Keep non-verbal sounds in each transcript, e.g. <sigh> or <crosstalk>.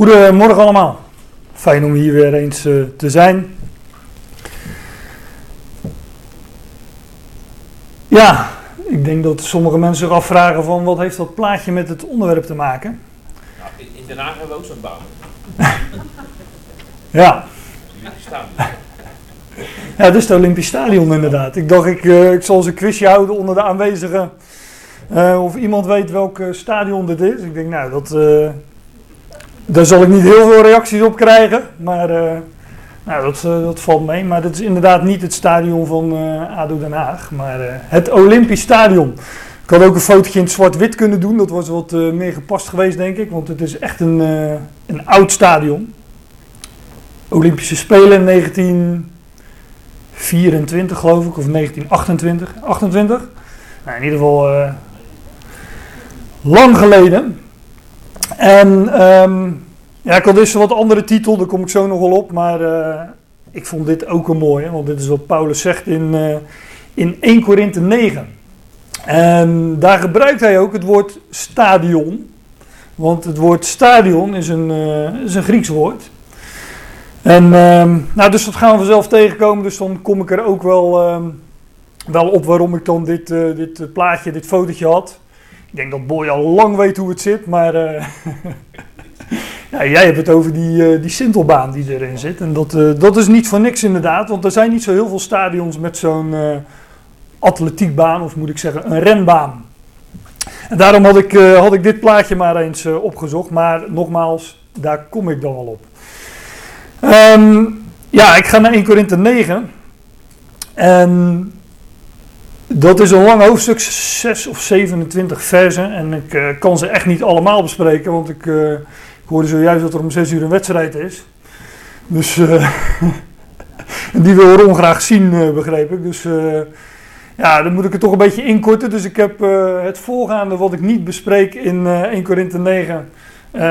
Goedemorgen allemaal. Fijn om hier weer eens uh, te zijn. Ja, ik denk dat sommige mensen zich afvragen van wat heeft dat plaatje met het onderwerp te maken? Nou, in, Den Haag hebben we ook zo'n baan. <laughs> ja. <laughs> Ja, dit is het Olympisch Stadion inderdaad. Ik dacht ik, uh, ik zal eens een quizje houden onder de aanwezigen. Uh, of iemand weet welk stadion dit is. Ik denk nou, dat, daar zal ik niet heel veel reacties op krijgen. Maar uh, nou, dat, uh, dat valt mee. Maar dat is inderdaad niet het stadion van uh, ADO Den Haag. Maar het Olympisch Stadion. Ik had ook een fotootje in zwart-wit kunnen doen. Dat was wat meer gepast geweest, denk ik. Want het is echt een, een oud stadion. Olympische Spelen in 1924, geloof ik. Of 1928. 28. Nou, in ieder geval lang geleden. En um, ja, ik had dus wat andere titel, daar kom ik zo nog wel op. Maar uh, ik vond dit ook een mooie, want dit is wat Paulus zegt in, uh, in 1 Korinthe 9. En daar gebruikt hij ook het woord stadion. Want het woord stadion is een, uh, is een Grieks woord. En um, nou, dus dat gaan we vanzelf tegenkomen. Dus dan kom ik er ook wel, um, wel op waarom ik dan dit, dit plaatje, dit fotootje had. Ik denk dat Boy al lang weet hoe het zit, maar uh, <laughs> ja, jij hebt het over die, uh, die Sintelbaan die erin zit. En dat, uh, dat is niet voor niks inderdaad, want er zijn niet zo heel veel stadions met zo'n atletiekbaan, of moet ik zeggen, een renbaan. En daarom had ik, had ik dit plaatje maar eens opgezocht, maar nogmaals, daar kom ik dan wel op. Um, ja, ik ga naar 1 Korinthe 9. En dat is een lang hoofdstuk, 6 of 27 versen. En ik uh, kan ze echt niet allemaal bespreken, want ik, uh, ik hoorde zojuist dat er om 6 uur een wedstrijd is. Dus <laughs> uh, die wil Ron graag zien, begreep ik. Dus ja, dan moet ik het toch een beetje inkorten. Dus ik heb het voorgaande wat ik niet bespreek in 1 Korinthe 9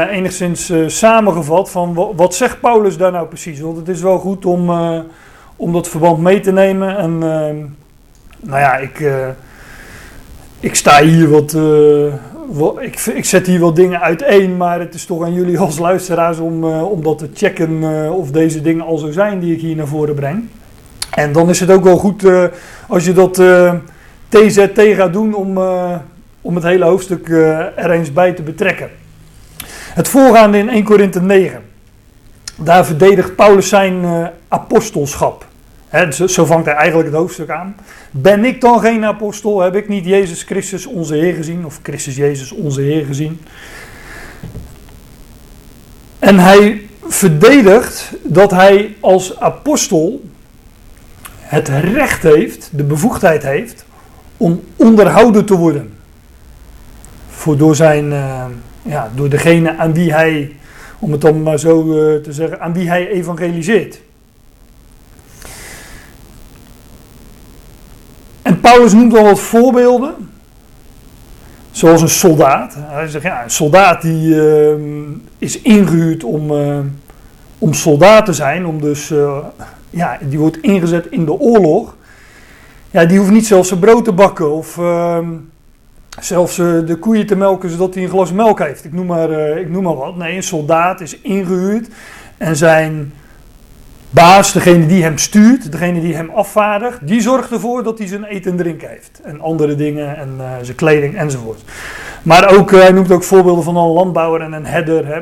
enigszins samengevat. Van wat zegt Paulus daar nou precies? Want het is wel goed om, om dat verband mee te nemen. En nou ja, ik, uh, ik sta hier wat, uh, wat ik, ik, zet hier wat dingen uiteen, maar het is toch aan jullie als luisteraars om, uh, om dat te checken of deze dingen al zo zijn die ik hier naar voren breng. En dan is het ook wel goed als je dat TZT gaat doen om, om het hele hoofdstuk er eens bij te betrekken. Het voorgaande in 1 Korinthe 9. Daar verdedigt Paulus zijn apostelschap. Zo, zo, vangt hij eigenlijk het hoofdstuk aan. Ben ik dan geen apostel? Heb ik niet Jezus Christus onze Heer gezien? Of Christus Jezus onze Heer gezien? En hij verdedigt dat hij als apostel het recht heeft, de bevoegdheid heeft, om onderhouden te worden. Voor door, zijn, uh, ja, door degene aan wie hij, om het dan maar zo uh, te zeggen, aan wie hij evangeliseert. Paulus noemt al wat voorbeelden. Zoals een soldaat. Hij zegt, ja, een soldaat die uh, is ingehuurd om, uh, om soldaat te zijn. Om dus, uh, ja, die wordt ingezet in de oorlog. Ja, die hoeft niet zelfs zijn brood te bakken. Of ehm, zelfs de koeien te melken zodat hij een glas melk heeft. Ik noem, maar, ik noem maar wat. Nee, een soldaat is ingehuurd. En zijn baas, degene die hem stuurt, degene die hem afvaardigt, die zorgt ervoor dat hij zijn eten en drinken heeft. En andere dingen en uh, zijn kleding enzovoort. Maar ook, uh, hij noemt ook voorbeelden van een landbouwer en een herder. Hè.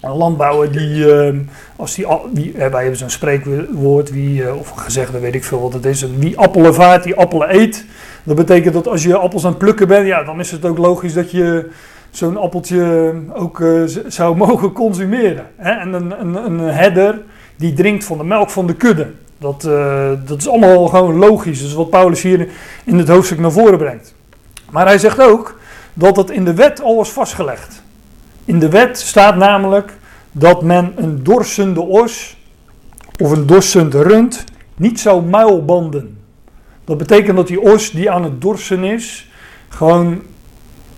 Een landbouwer die, uh, als die, die wij hebben zo'n spreekwoord, wie, of gezegde, weet ik veel wat het is, wie appelen vaart, die appelen eet. Dat betekent dat als je appels aan het plukken bent, ja, dan is het ook logisch dat je zo'n appeltje ook zou <laughs> mogen consumeren. Hè. En een, een, een herder die drinkt van de melk van de kudde. Dat, uh, dat is allemaal gewoon logisch. Is wat Paulus hier in het hoofdstuk naar voren brengt. Maar hij zegt ook dat dat in de wet al was vastgelegd. In de wet staat namelijk dat men een dorsende os of een dorsend rund niet zou muilbanden. Dat betekent dat die os die aan het dorsen is, gewoon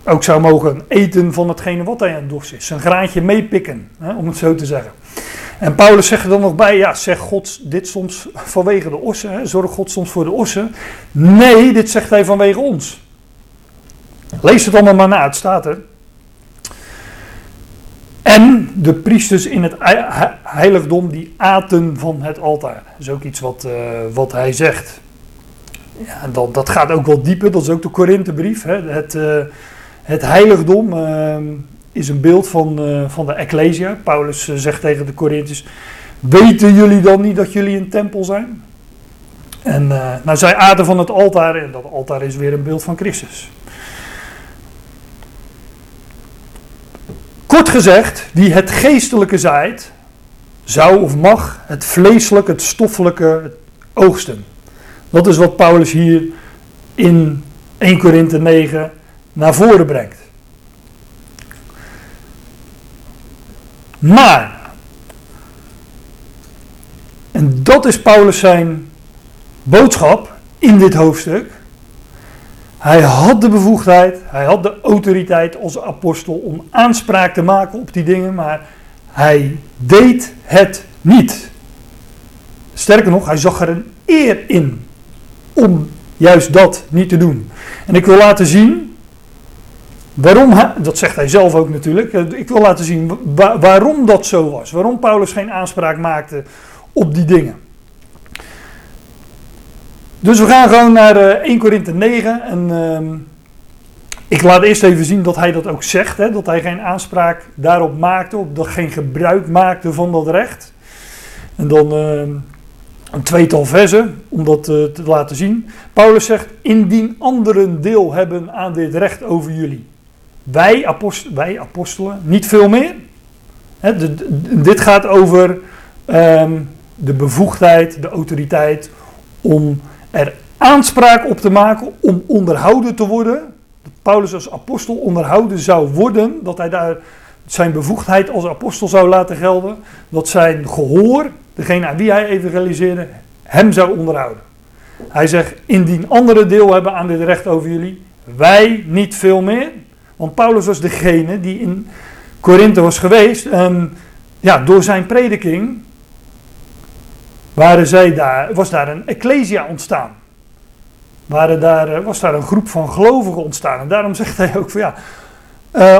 ook zou mogen eten van hetgene wat hij aan het dorsen is. Zijn graantje meepikken, hè, om het zo te zeggen. En Paulus zegt er dan nog bij, ja, zegt God dit soms vanwege de ossen, hè? zorg God soms voor de ossen? Nee, dit zegt hij vanwege ons. Lees het allemaal maar na, het staat er. En de priesters in het heiligdom die aten van het altaar. Dat is ook iets wat, uh, wat hij zegt. Ja, dat, dat gaat ook wel dieper, dat is ook de Korinthebrief. Het, uh, het heiligdom uh, is een beeld van, van de Ecclesia. Paulus zegt tegen de Corinthiërs, weten jullie dan niet dat jullie een tempel zijn? En nou, zij aten van het altaar en dat altaar is weer een beeld van Christus. Kort gezegd, die het geestelijke zaait, zou of mag het vleeselijke, het stoffelijke oogsten. Dat is wat Paulus hier in 1 Korinthe 9 naar voren brengt. Maar, en dat is Paulus zijn boodschap in dit hoofdstuk. Hij had de bevoegdheid, hij had de autoriteit als apostel om aanspraak te maken op die dingen, maar hij deed het niet. Sterker nog, hij zag er een eer in om juist dat niet te doen. En ik wil laten zien waarom, dat zegt hij zelf ook natuurlijk, ik wil laten zien waarom dat zo was. Waarom Paulus geen aanspraak maakte op die dingen. Dus we gaan gewoon naar 1 eh, Korinthe 9. En uh, ik laat eerst even zien dat hij dat ook zegt. Hè, dat hij geen aanspraak daarop maakte. Of dat geen gebruik maakte van dat recht. En dan uh, een tweetal versen om dat uh, te laten zien. Paulus zegt: Indien anderen deel hebben aan dit recht over jullie. Wij, wij apostelen, niet veel meer. Dit gaat over um, de bevoegdheid, de autoriteit om er aanspraak op te maken om onderhouden te worden. Dat Paulus als apostel onderhouden zou worden, dat hij daar zijn bevoegdheid als apostel zou laten gelden, dat zijn gehoor, degene aan wie hij evangeliseerde, hem zou onderhouden. Hij zegt, indien anderen deel hebben aan dit recht over jullie, wij niet veel meer. Want Paulus was degene die in Korinthe was geweest en ja, door zijn prediking waren zij daar, was daar een ecclesia ontstaan. Waren daar, eh, was daar een groep van gelovigen ontstaan. En daarom zegt hij ook van ja, uh,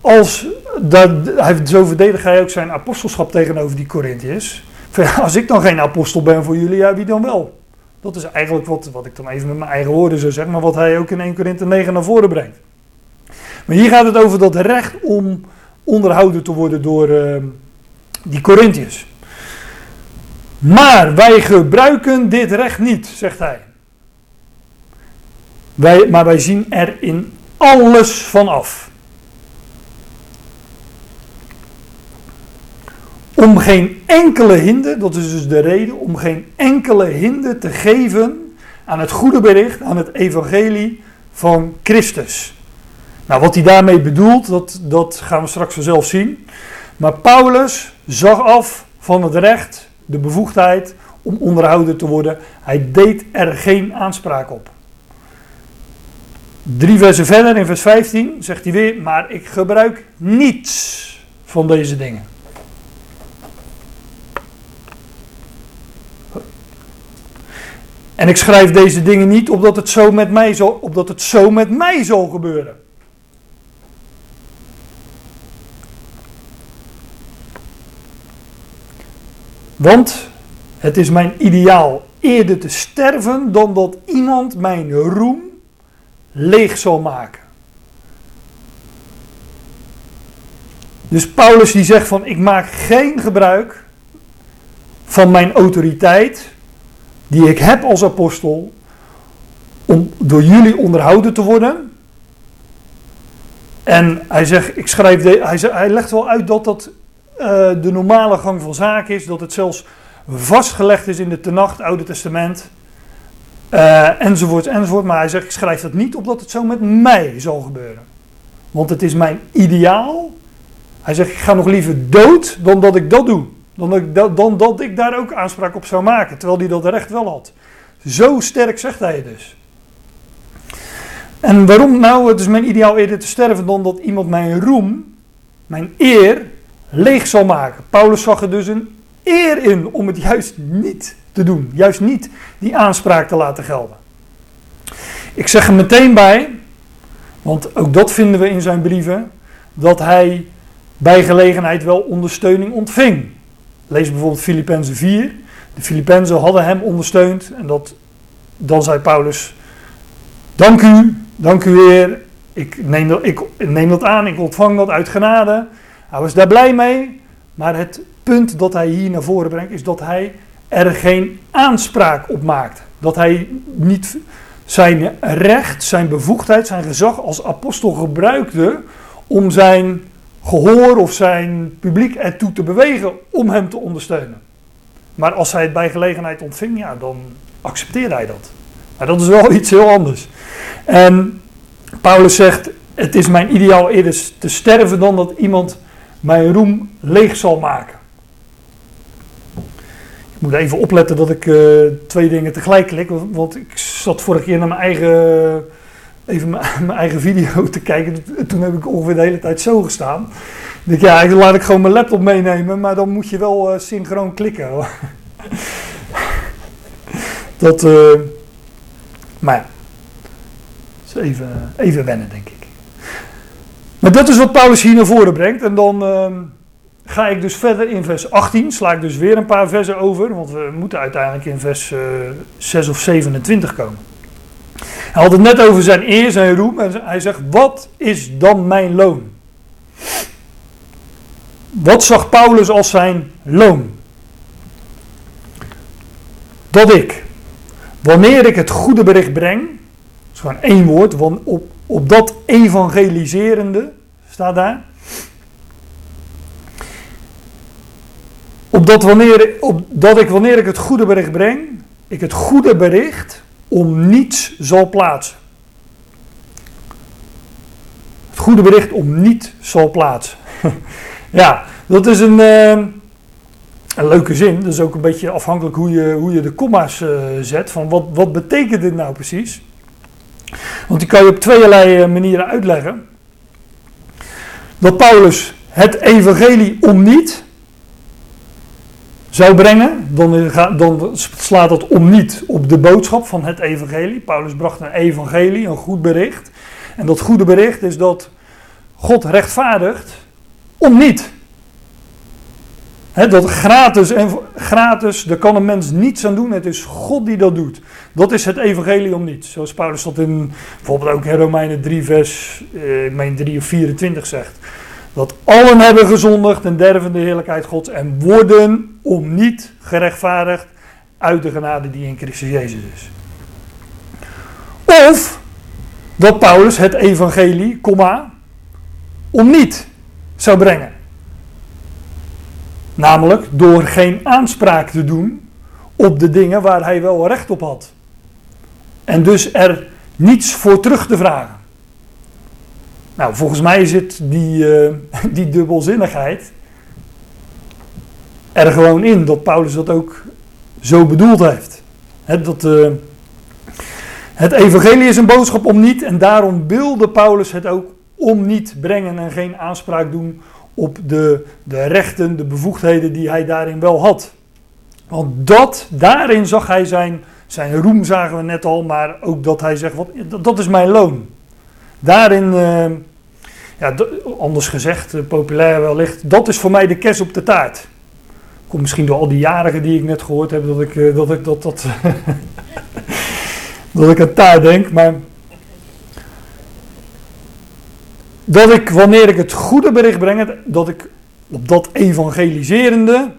als, dat, hij, zo verdedigt hij ook zijn apostelschap tegenover die Corinthiërs. Ja, als ik dan geen apostel ben voor jullie, ja, wie dan wel? Dat is eigenlijk wat, wat ik dan even met mijn eigen woorden zou zeggen, maar wat hij ook in 1 Korinthe 9 naar voren brengt. Maar hier gaat het over dat recht om onderhouden te worden door uh, die Corinthiërs. Maar wij gebruiken dit recht niet, zegt hij. Wij, maar wij zien er in alles van af. Om geen enkele hinder, dat is dus de reden, om geen enkele hinder te geven aan het goede bericht, aan het evangelie van Christus. Nou, wat hij daarmee bedoelt, dat, dat gaan we straks vanzelf zien. Maar Paulus zag af van het recht de bevoegdheid om onderhouden te worden. Hij deed er geen aanspraak op. Drie versen verder, in vers 15, zegt hij weer: Maar ik gebruik niets van deze dingen. En ik schrijf deze dingen niet opdat het zo met mij zal, opdat het zo met mij zal gebeuren. Want het is mijn ideaal eerder te sterven dan dat iemand mijn roem leeg zal maken. Dus Paulus die zegt van ik maak geen gebruik van mijn autoriteit die ik heb als apostel om door jullie onderhouden te worden. En hij zegt, ik schrijf, de, hij, hij legt wel uit dat dat de normale gang van zaken is, dat het zelfs vastgelegd is in de Tenacht, Oude Testament, uh, enzovoort, enzovoort. Maar hij zegt, ik schrijf dat niet op dat het zo met mij zal gebeuren. Want het is mijn ideaal. Hij zegt, ik ga nog liever dood dan dat ik dat doe. Dan dat ik, dan dat ik daar ook aanspraak op zou maken, terwijl hij dat recht wel had. Zo sterk zegt hij dus. En waarom nou? Het is mijn ideaal eerder te sterven dan dat iemand mijn roem, mijn eer, leeg zal maken. Paulus zag er dus een eer in om het juist niet te doen. Juist niet die aanspraak te laten gelden. Ik zeg er meteen bij, want ook dat vinden we in zijn brieven, dat hij bij gelegenheid wel ondersteuning ontving. Lees bijvoorbeeld Filippenzen 4. De Filippenzen hadden hem ondersteund en dat, dan zei Paulus, dank u, dank u weer, ik neem, dat, ik neem dat aan, ik ontvang dat uit genade. Hij was daar blij mee, maar het punt dat hij hier naar voren brengt is dat hij er geen aanspraak op maakt. Dat hij niet zijn recht, zijn bevoegdheid, zijn gezag als apostel gebruikte om zijn gehoor of zijn publiek ertoe te bewegen om hem te ondersteunen. Maar als hij het bij gelegenheid ontving, ja, dan accepteerde hij dat. Maar dat is wel <laughs> iets heel anders. En Paulus zegt: Het is mijn ideaal eerder te sterven dan dat iemand mijn roem leeg zal maken. Ik moet even opletten dat ik uh, twee dingen tegelijk klik. Want ik zat vorige keer naar mijn eigen, even mijn, <laughs> eigen video te kijken. Toen heb ik ongeveer de hele tijd zo gestaan. Ik ja, laat ik gewoon mijn laptop meenemen. Maar dan moet je wel uh, synchroon klikken. <laughs> dat, uh, maar ja. Dus even, even wennen, denk ik. Maar dat is wat Paulus hier naar voren brengt. En dan uh, ga ik dus verder in vers 18. Sla ik dus weer een paar versen over. Want we moeten uiteindelijk in vers uh, 6 of 27 komen. Hij had het net over zijn eer, zijn roem. En hij zegt: Wat is dan mijn loon? Wat zag Paulus als zijn loon? Dat ik, wanneer ik het goede bericht breng, dat is gewoon één woord, want op, op dat evangeliserende staat daar. Op dat, wanneer, op dat ik wanneer ik het goede bericht breng, ik het goede bericht om niets zal plaatsen. Het goede bericht om niet zal plaatsen. <laughs> Ja, dat is een, uh, een leuke zin. Dat is ook een beetje afhankelijk hoe je, hoe je de komma's uh, zet. Van wat, wat betekent dit nou precies? Want die kan je op tweeërlei eh, manieren uitleggen. Dat Paulus het evangelie om niet zou brengen, dan, dan slaat het om niet op de boodschap van het evangelie. Paulus bracht een evangelie, een goed bericht. En dat goede bericht is dat God rechtvaardigt om niet. Dat gratis, en gratis, daar kan een mens niets aan doen. Het is God die dat doet. Dat is het evangelie om niets. Zoals Paulus dat in bijvoorbeeld ook in Romeinen 3 vers, eh, ik meen 3 of 24 zegt. Dat allen hebben gezondigd en derven de heerlijkheid Gods en worden om niet gerechtvaardigd uit de genade die in Christus Jezus is. Of dat Paulus het evangelie, komma, om niet zou brengen. Namelijk door geen aanspraak te doen op de dingen waar hij wel recht op had. En dus er niets voor terug te vragen. Nou, volgens mij zit die, uh, <laughs> die dubbelzinnigheid er gewoon in dat Paulus dat ook zo bedoeld heeft. dat, uh, het evangelie is een boodschap om niet en daarom wilde Paulus het ook om niet brengen en geen aanspraak doen op de, de rechten, de bevoegdheden die hij daarin wel had. Want dat, daarin zag hij zijn, zijn roem, zagen we net al, maar ook dat hij zegt, wat, dat, is mijn loon. Daarin, uh, ja, anders gezegd, uh, populair wellicht, dat is voor mij de kers op de taart. Komt misschien door al die jarigen die ik net gehoord heb, dat ik, uh, dat, ik dat, dat, <laughs> dat ik aan taart denk, maar dat ik, wanneer ik het goede bericht breng, dat ik op dat evangeliserende,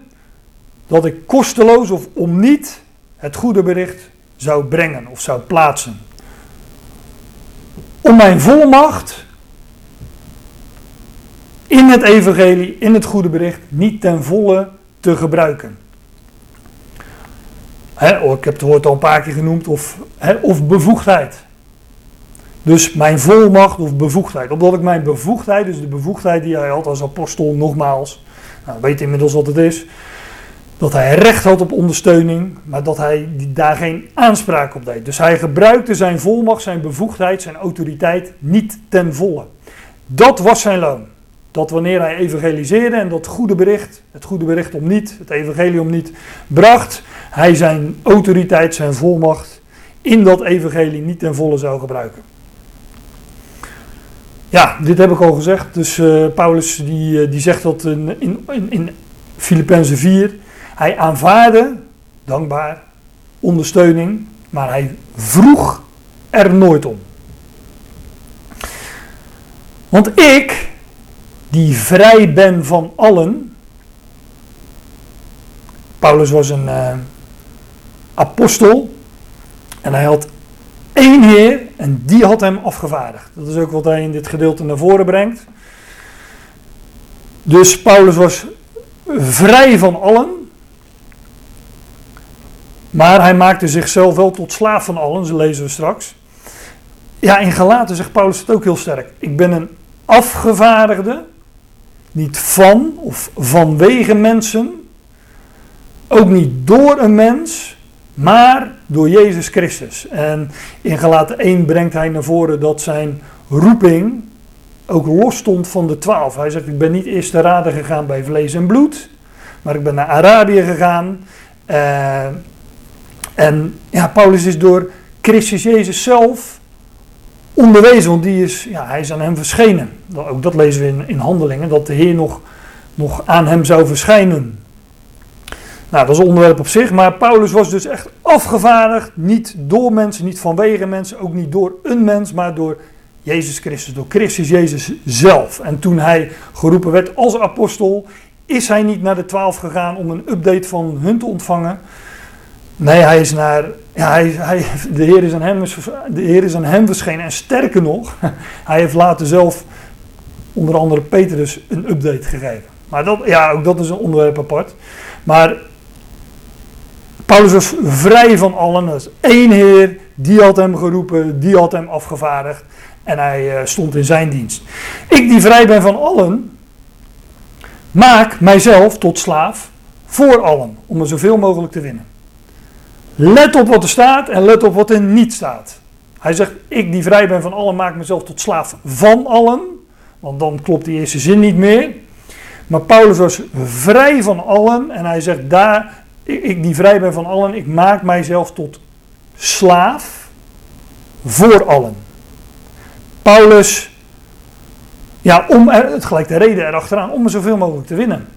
dat ik kosteloos of om niet het goede bericht zou brengen of zou plaatsen. Om mijn volmacht in het evangelie, in het goede bericht, niet ten volle te gebruiken. oh, ik heb het woord al een paar keer genoemd, of, of bevoegdheid. Dus mijn volmacht of bevoegdheid. Omdat ik mijn bevoegdheid, dus de bevoegdheid die hij had als apostel, nogmaals, nou, weet inmiddels wat het is. Dat hij recht had op ondersteuning, maar dat hij daar geen aanspraak op deed. Dus hij gebruikte zijn volmacht, zijn bevoegdheid, zijn autoriteit niet ten volle. Dat was zijn loon. Dat wanneer hij evangeliseerde en dat goede bericht, het goede bericht om niet, het evangelie om niet, bracht, hij zijn autoriteit, zijn volmacht in dat evangelie niet ten volle zou gebruiken. Ja, dit heb ik al gezegd. Dus uh, Paulus die, die zegt dat in, in, in Filippenzen 4. Hij aanvaarde, dankbaar, ondersteuning, maar hij vroeg er nooit om. Want ik, die vrij ben van allen. Paulus was een uh, apostel. En hij had één Heer en die had hem afgevaardigd. Dat is ook wat hij in dit gedeelte naar voren brengt. Dus Paulus was vrij van allen. Maar hij maakte zichzelf wel tot slaaf van allen, zo lezen we straks. Ja, in Galaten zegt Paulus het ook heel sterk. Ik ben een afgevaardigde, niet van of vanwege mensen, ook niet door een mens, maar door Jezus Christus. En in Galaten 1 brengt hij naar voren dat zijn roeping ook los stond van de twaalf. Hij zegt, ik ben niet eerst te raden gegaan bij vlees en bloed, maar ik ben naar Arabië gegaan. Uh, en ja, Paulus is door Christus Jezus zelf onderwezen, want die is, ja, hij is aan hem verschenen. Ook dat lezen we in, in handelingen, dat de Heer nog, nog aan hem zou verschijnen. Nou, dat is een onderwerp op zich, maar Paulus was dus echt afgevaardigd, niet door mensen, niet vanwege mensen, ook niet door een mens, maar door Jezus Christus, door Christus Jezus zelf. En toen hij geroepen werd als apostel, is hij niet naar de twaalf gegaan om een update van hun te ontvangen. Nee, hij is naar, ja, hij, hij, de, Heer is aan hem, de Heer is aan hem verschenen. En sterker nog, <laughs> hij heeft later zelf onder andere Petrus een update gegeven. Maar dat, ja, ook dat is een onderwerp apart. Maar Paulus was vrij van allen. Er is één Heer, die had hem geroepen, die had hem afgevaardigd. En hij uh, stond in zijn dienst. Ik die vrij ben van allen, maak mijzelf tot slaaf voor allen. Om er zoveel mogelijk te winnen. Let op wat er staat en let op wat er niet staat. Hij zegt, ik die vrij ben van allen, maak mezelf tot slaaf van allen. Want dan klopt die eerste zin niet meer. Maar Paulus was vrij van allen en hij zegt daar, ik die vrij ben van allen, ik maak mijzelf tot slaaf voor allen. Paulus, ja, om het gelijk de reden erachteraan, om zoveel mogelijk te winnen.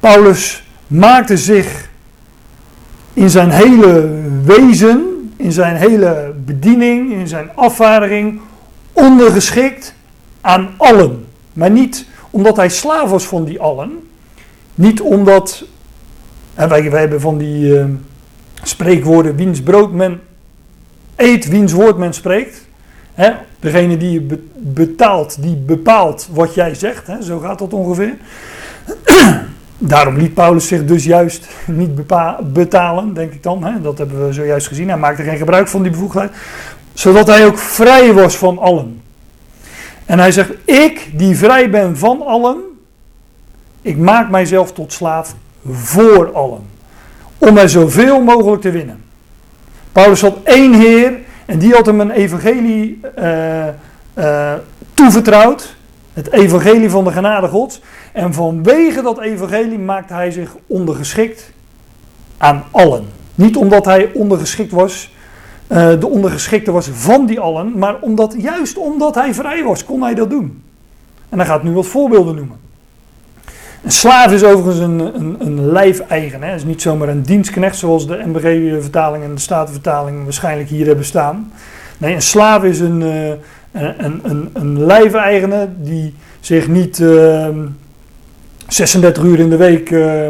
Paulus maakte zich in zijn hele wezen, in zijn hele bediening, in zijn afvaardiging ondergeschikt aan allen. Maar niet omdat hij slaaf was van die allen. Niet omdat, en wij, hebben van die uh, spreekwoorden, wiens brood men eet, wiens woord men spreekt. Hè, degene die je betaalt, die bepaalt wat jij zegt. Hè, zo gaat dat ongeveer. <clears throat> Daarom liet Paulus zich dus juist niet betalen, denk ik dan. Hè? Dat hebben we zojuist gezien. Hij maakte geen gebruik van die bevoegdheid. Zodat hij ook vrij was van allen. En hij zegt, ik die vrij ben van allen, ik maak mijzelf tot slaaf voor allen. Om er zoveel mogelijk te winnen. Paulus had één Heer en die had hem een evangelie uh, uh, toevertrouwd. Het evangelie van de genade gods. En vanwege dat evangelie maakte hij zich ondergeschikt aan allen. Niet omdat hij ondergeschikt was, uh, de ondergeschikte was van die allen, maar omdat, juist omdat hij vrij was, kon hij dat doen. En hij gaat nu wat voorbeelden noemen. Een slaaf is overigens een, een, een. Hè. is niet zomaar een dienstknecht zoals de MBG-vertaling en de Statenvertaling waarschijnlijk hier hebben staan. Nee, een slaaf is een, uh, een, een, een lijfeigene die zich niet uh, 36 uur in de week uh,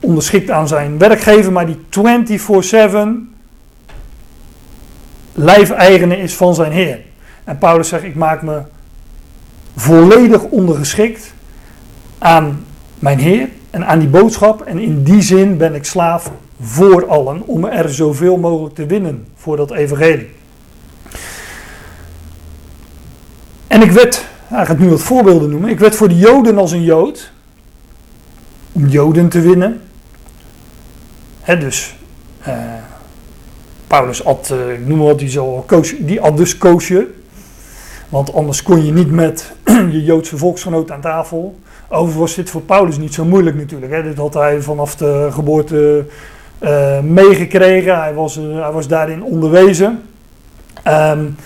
onderschikt aan zijn werkgever, maar die 24-7 lijfeigene is van zijn Heer. En Paulus zegt: Ik maak me volledig ondergeschikt aan mijn Heer en aan die boodschap. En in die zin ben ik slaaf voor allen om er zoveel mogelijk te winnen voor dat evangelie. En ik werd, hij gaat nu wat voorbeelden noemen, ik werd voor de Joden als een Jood, om Joden te winnen. Dus uh, Paulus at, uh, ik noem maar wat, die, zo, die at dus. Want anders kon je niet met <clears throat> je Joodse volksgenoot aan tafel. Overigens was dit voor Paulus niet zo moeilijk natuurlijk. Hè. Dit had hij vanaf de geboorte uh, meegekregen. Hij was, hij was daarin onderwezen. Um,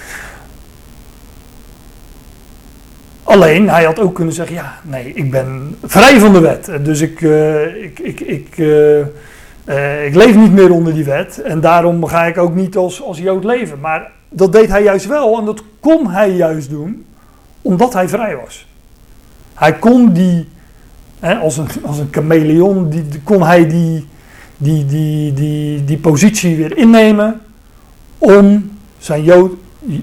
Alleen, hij had ook kunnen zeggen, ja, nee, ik ben vrij van de wet. Dus ik, uh, ik, ik, ik, uh, uh, ik leef niet meer onder die wet. En daarom ga ik ook niet als, als Jood leven. Maar dat deed hij juist wel. En dat kon hij juist doen, omdat hij vrij was. Hij kon die, hè, als, een, als een chameleon, die, kon hij die, die, die, die, die positie weer innemen om zijn, Jood,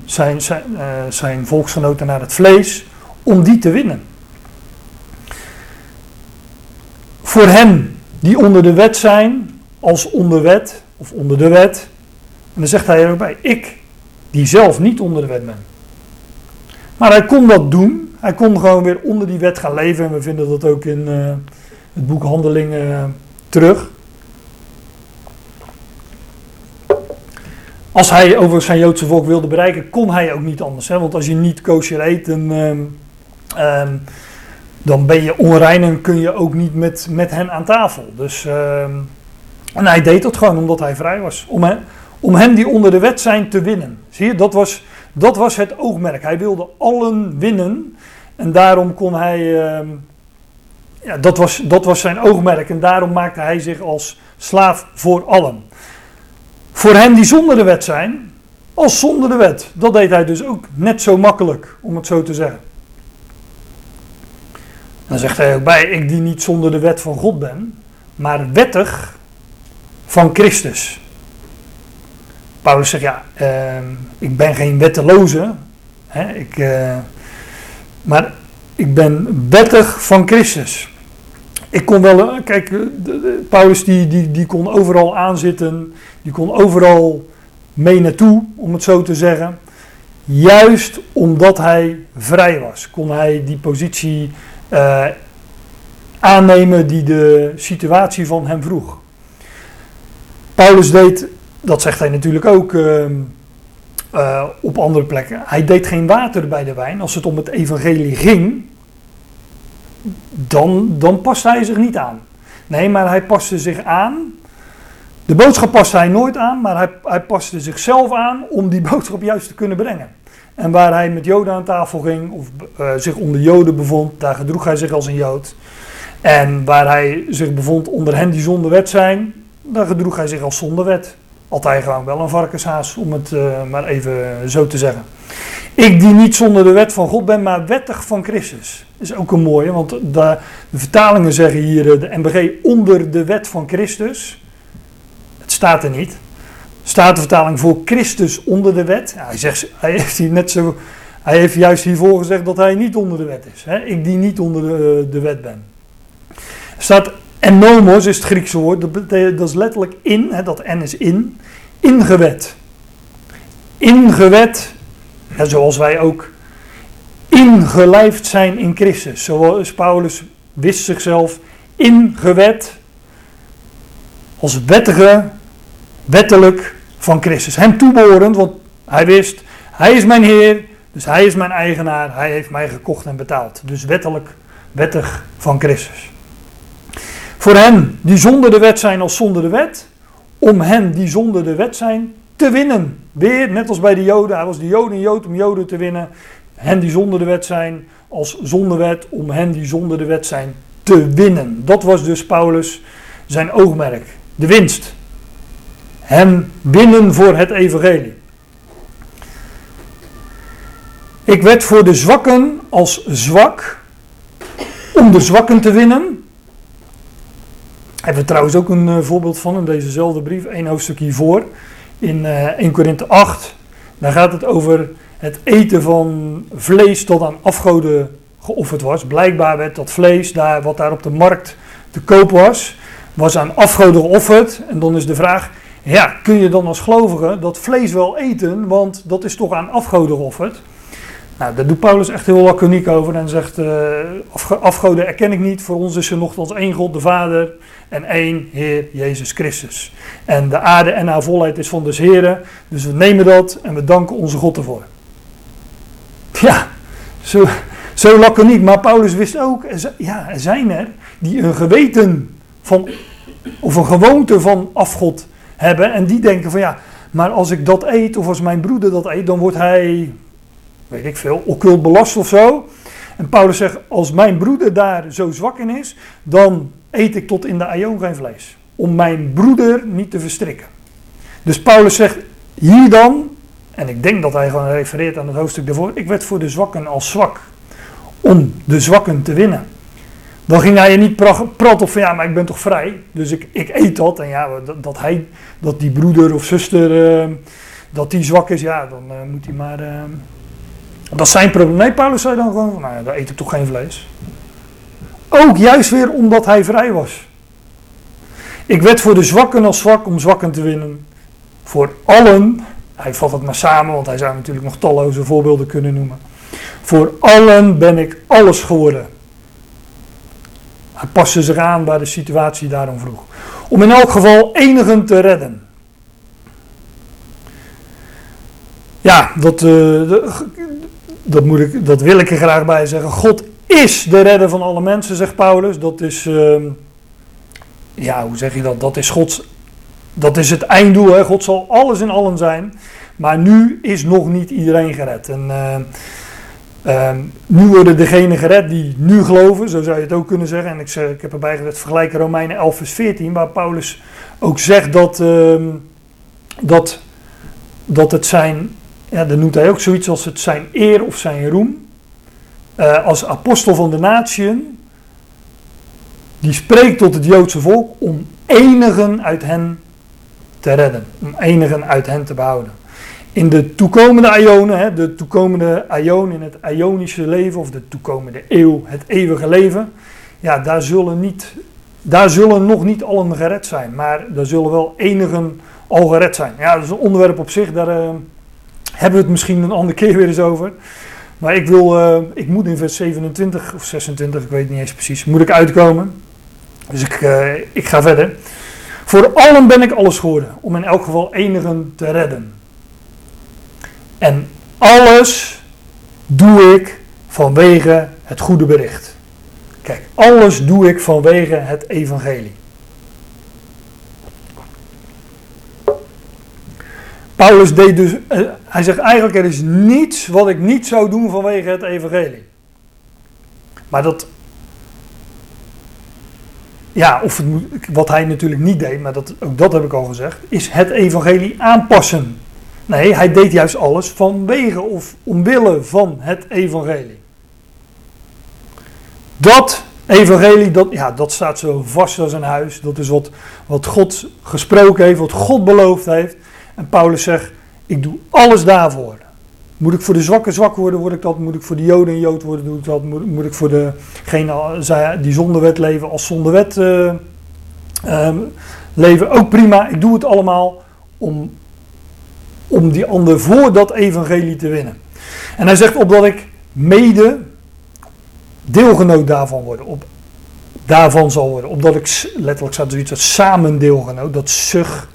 zijn, zijn, uh, zijn volksgenoten naar het vlees, om die te winnen. Voor hen die onder de wet zijn, als onder wet of onder de wet, en dan zegt hij er ook bij, ik die zelf niet onder de wet ben. Maar hij kon dat doen. Hij kon gewoon weer onder die wet gaan leven. En we vinden dat ook in uh, het boek Handelingen uh, terug. Als hij over zijn Joodse volk wilde bereiken, kon hij ook niet anders. Hè? Want als je niet kosher eet, dan, um, um, dan ben je onrein en kun je ook niet met, met hen aan tafel. Dus, um, en hij deed dat gewoon omdat hij vrij was. Om, he, om hen die onder de wet zijn te winnen. Zie je, dat was, dat was het oogmerk. Hij wilde allen winnen. En daarom kon hij. Uh, ja, dat was, dat was zijn oogmerk. En daarom maakte hij zich als slaaf voor allen. Voor hen die zonder de wet zijn, als zonder de wet. Dat deed hij dus ook net zo makkelijk, om het zo te zeggen. Dan zegt hij ook bij: Ik die niet zonder de wet van God ben, maar wettig van Christus. Paulus zegt, ja, uh, ik ben geen wetteloze. Hè, ik, uh, maar ik ben wettig van Christus. Ik kon wel, kijk, de, de, Paulus die, die, die kon overal aanzitten. Die kon overal mee naartoe, om het zo te zeggen. Juist omdat hij vrij was, kon hij die positie aannemen die de situatie van hem vroeg. Paulus deed dat zegt hij natuurlijk ook uh, uh, op andere plekken. Hij deed geen water bij de wijn. Als het om het evangelie ging, dan, dan paste hij zich niet aan. Nee, maar hij paste zich aan. De boodschap paste hij nooit aan, maar hij, hij paste zichzelf aan om die <laughs> boodschap juist te kunnen brengen. En waar hij met Joden aan tafel ging, of uh, zich onder Joden bevond, daar gedroeg hij zich als een Jood. En waar hij zich bevond onder hen die zonder wet zijn, daar gedroeg hij zich als zonder wet altijd gewoon wel een varkenshaas, om het uh, maar even zo te zeggen. Ik die niet zonder de wet van God ben, maar wettig van Christus. Is ook een mooie, want de, de vertalingen zeggen hier, de MBG, onder de wet van Christus. Het staat er niet. Staat de vertaling voor Christus onder de wet. Hij, zegt, hij, heeft hier net zo, hij heeft juist hiervoor gezegd dat hij niet onder de wet is. Hè? Ik die niet onder de, de wet ben. Er staat en nomos is het Griekse woord, dat, dat is letterlijk in, hè, dat N is in, ingewet. Ingewet, ja, zoals wij ook ingelijfd zijn in Christus. Zoals Paulus wist zichzelf ingewet als wettige, wettelijk van Christus. Hem toebehorend, want hij wist, hij is mijn Heer, dus hij is mijn eigenaar, hij heeft mij gekocht en betaald. Dus wettelijk, wettig van Christus. Voor hen die zonder de wet zijn als zonder de wet, om hen die zonder de wet zijn te winnen. Weer, net als bij de Joden, hij was de Joden Jood om Joden te winnen. Hen die zonder de wet zijn als zonder wet, om hen die zonder de wet zijn te winnen. Dat was dus Paulus zijn oogmerk. De winst. Hem winnen voor het evangelie. Ik werd voor de zwakken als zwak, om de zwakken te winnen hebben we trouwens ook een uh, voorbeeld van in dezezelfde brief, één hoofdstuk hiervoor, in uh, 1 Korinthe 8. Daar gaat het over het eten van vlees dat aan afgoden geofferd was. Blijkbaar werd dat vlees, daar, wat daar op de markt te koop was, was aan afgoden geofferd. En dan is de vraag, ja, kun je dan als gelovige dat vlees wel eten, want dat is toch aan afgoden geofferd? Nou, daar doet Paulus echt heel laconiek over en zegt: uh, afgoden erken ik niet. Voor ons is er nogthans één God, de Vader, en één Heer Jezus Christus. En de aarde en haar volheid is van des Heren. Dus we nemen dat en we danken onze God ervoor. Ja, zo, zo laconiek. Maar Paulus wist ook: ja, er zijn er die een geweten van, of een gewoonte van afgod hebben. En die denken: van ja, maar als ik dat eet, of als mijn broeder dat eet, dan wordt hij weet ik veel, occult belast of zo. En Paulus zegt, als mijn broeder daar zo zwak in is, dan eet ik tot in de aion geen vlees. Om mijn broeder niet te verstrikken. Dus Paulus zegt hier dan, en ik denk dat hij gewoon refereert aan het hoofdstuk daarvoor, ik werd voor de zwakken als zwak. Om de zwakken te winnen. Dan ging hij niet praten of van ja, maar ik ben toch vrij. Dus ik, ik eet dat. En ja, dat, dat hij, dat die broeder of zuster, uh, dat die zwak is, ja, dan uh, moet hij maar... Uh, dat is zijn probleem. Nee, Paulus zei dan gewoon nou ja, dan eet ik toch geen vlees. Ook juist weer omdat hij vrij was. Ik werd voor de zwakken als zwak om zwakken te winnen. Voor allen, hij vat het maar samen, want hij zou natuurlijk nog talloze voorbeelden kunnen noemen. Voor allen ben ik alles geworden hij paste zich aan waar de situatie daarom vroeg. Om in elk geval enigen te redden. Ja, dat, uh, dat, moet ik, dat wil ik er graag bij zeggen. God is de redder van alle mensen, zegt Paulus. Dat is, uh, ja, hoe zeg je dat? Dat is Gods, dat is het einddoel. Hè? God zal alles in allen zijn. Maar nu is nog niet iedereen gered. En uh, Ehm, nu worden degenen gered die nu geloven, zo zou je het ook kunnen zeggen. En ik, zeg, ik heb erbij gezet vergelijken Romeinen 11 vers 14, waar Paulus ook zegt dat, ehm, dat, dat het zijn, ja, dan noemt hij ook zoiets als het zijn eer of zijn roem. Uh, als apostel van de natieën, die spreekt tot het Joodse volk om enigen uit hen te redden, om enigen uit hen te behouden. In de toekomende Ionen, de toekomende Ion in het Ionische leven, of de toekomende eeuw, het eeuwige leven, ja, daar zullen, niet, daar zullen nog niet allen gered zijn, maar er zullen wel enigen al gered zijn. Ja, dat is een onderwerp op zich, daar uh, hebben we het misschien een andere keer weer eens over. Maar ik, wil, uh, ik moet in vers 27 of 26, ik weet niet eens precies, moet ik uitkomen. Dus ik, uh, ik ga verder. Voor allen ben ik alles geworden, om in elk geval enigen te redden. En alles doe ik vanwege het goede bericht. Kijk, alles doe ik vanwege het evangelie. Paulus deed dus, eh, hij zegt eigenlijk er is niets wat ik niet zou doen vanwege het evangelie. Maar dat, ja, of wat hij natuurlijk niet deed, maar dat, ook dat heb ik al gezegd, is het evangelie aanpassen Nee, hij deed juist alles vanwege of omwille van het evangelie. Dat evangelie, dat, ja, dat staat zo vast als een huis. Dat is wat, wat God gesproken heeft, wat God beloofd heeft. En Paulus zegt, ik doe alles daarvoor. Moet ik voor de zwakken zwak worden, word ik dat. Moet ik voor de joden een jood worden, doe ik dat. Moet, ik voor degene die zonder wet leven als zonder wet uh, uh, leven, ook prima. Ik doe het allemaal om om die ander voor dat evangelie te winnen. En hij zegt opdat ik mede deelgenoot daarvan word, op, daarvan zal worden. Opdat ik, letterlijk staat zoiets als samen deelgenoot, dat sug,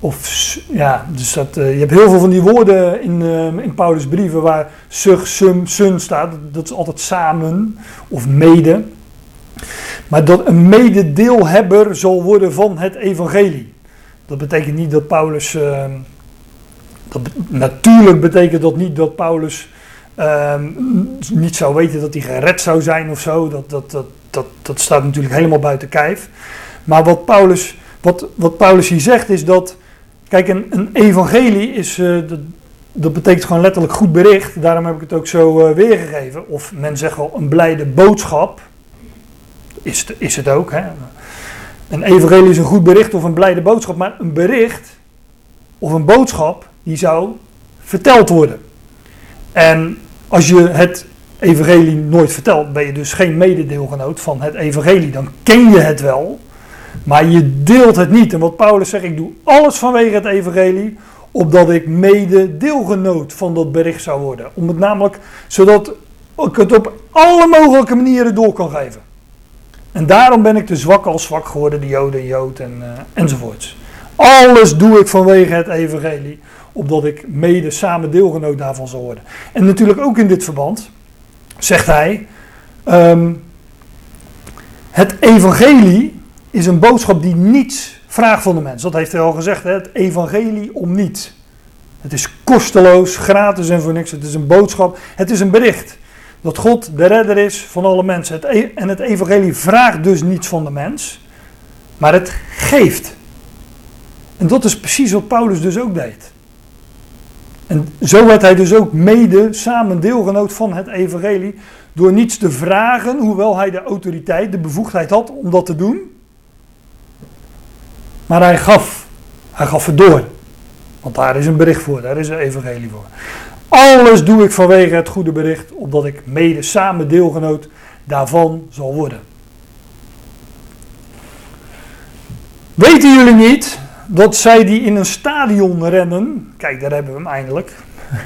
of ja, dus dat, uh, je hebt heel veel van die woorden in, uh, in Paulus' brieven waar sug, sum, sun staat. Dat is altijd samen of mede. Maar dat een mededeelhebber zal worden van het evangelie. Dat betekent niet dat Paulus... Uh, natuurlijk betekent dat niet dat Paulus ehm, niet zou weten dat hij gered zou zijn of zo. Dat, dat, dat, dat, dat staat natuurlijk helemaal buiten kijf. Maar wat Paulus, wat, wat Paulus hier zegt is dat. Kijk, een, evangelie is. Uh, dat, dat, betekent gewoon letterlijk goed bericht. Daarom heb ik het ook zo uh, weergegeven. Of men zegt wel een blijde boodschap. Is, is het ook. Hè? Een evangelie is een goed bericht of een blijde boodschap. Maar een bericht of een boodschap die zou verteld worden. En als je het evangelie nooit vertelt, ben je dus geen mededeelgenoot van het evangelie. Dan ken je het wel, maar je deelt het niet. En wat Paulus zegt, ik doe alles vanwege het evangelie, opdat ik mededeelgenoot van dat bericht zou worden. Om het namelijk, zodat ik het op alle mogelijke manieren door kan geven. En daarom ben ik te zwak als zwak geworden, de Joden, Jood en, uh, enzovoorts. Alles doe ik vanwege het evangelie, opdat ik mede samen deelgenoot daarvan zal worden. En natuurlijk ook in dit verband zegt hij: um, Het evangelie is een boodschap die niets vraagt van de mens. Dat heeft hij al gezegd: hè? het evangelie om niets. Het is kosteloos, gratis en voor niks. Het is een boodschap, het is een bericht. dat God de redder is van alle mensen. Het e- en het evangelie vraagt dus niets van de mens, maar het geeft. En dat is precies wat Paulus dus ook deed. En zo werd hij dus ook mede samen deelgenoot van het evangelie, door niets te vragen, hoewel hij de autoriteit, de bevoegdheid had om dat te doen. Maar hij gaf, hij gaf het door. Want daar is een bericht voor, daar is een evangelie voor. Alles doe ik vanwege het goede bericht, opdat ik mede samen deelgenoot daarvan zal worden. Weten jullie niet dat zij die in een stadion rennen, kijk daar hebben we hem eindelijk. <laughs>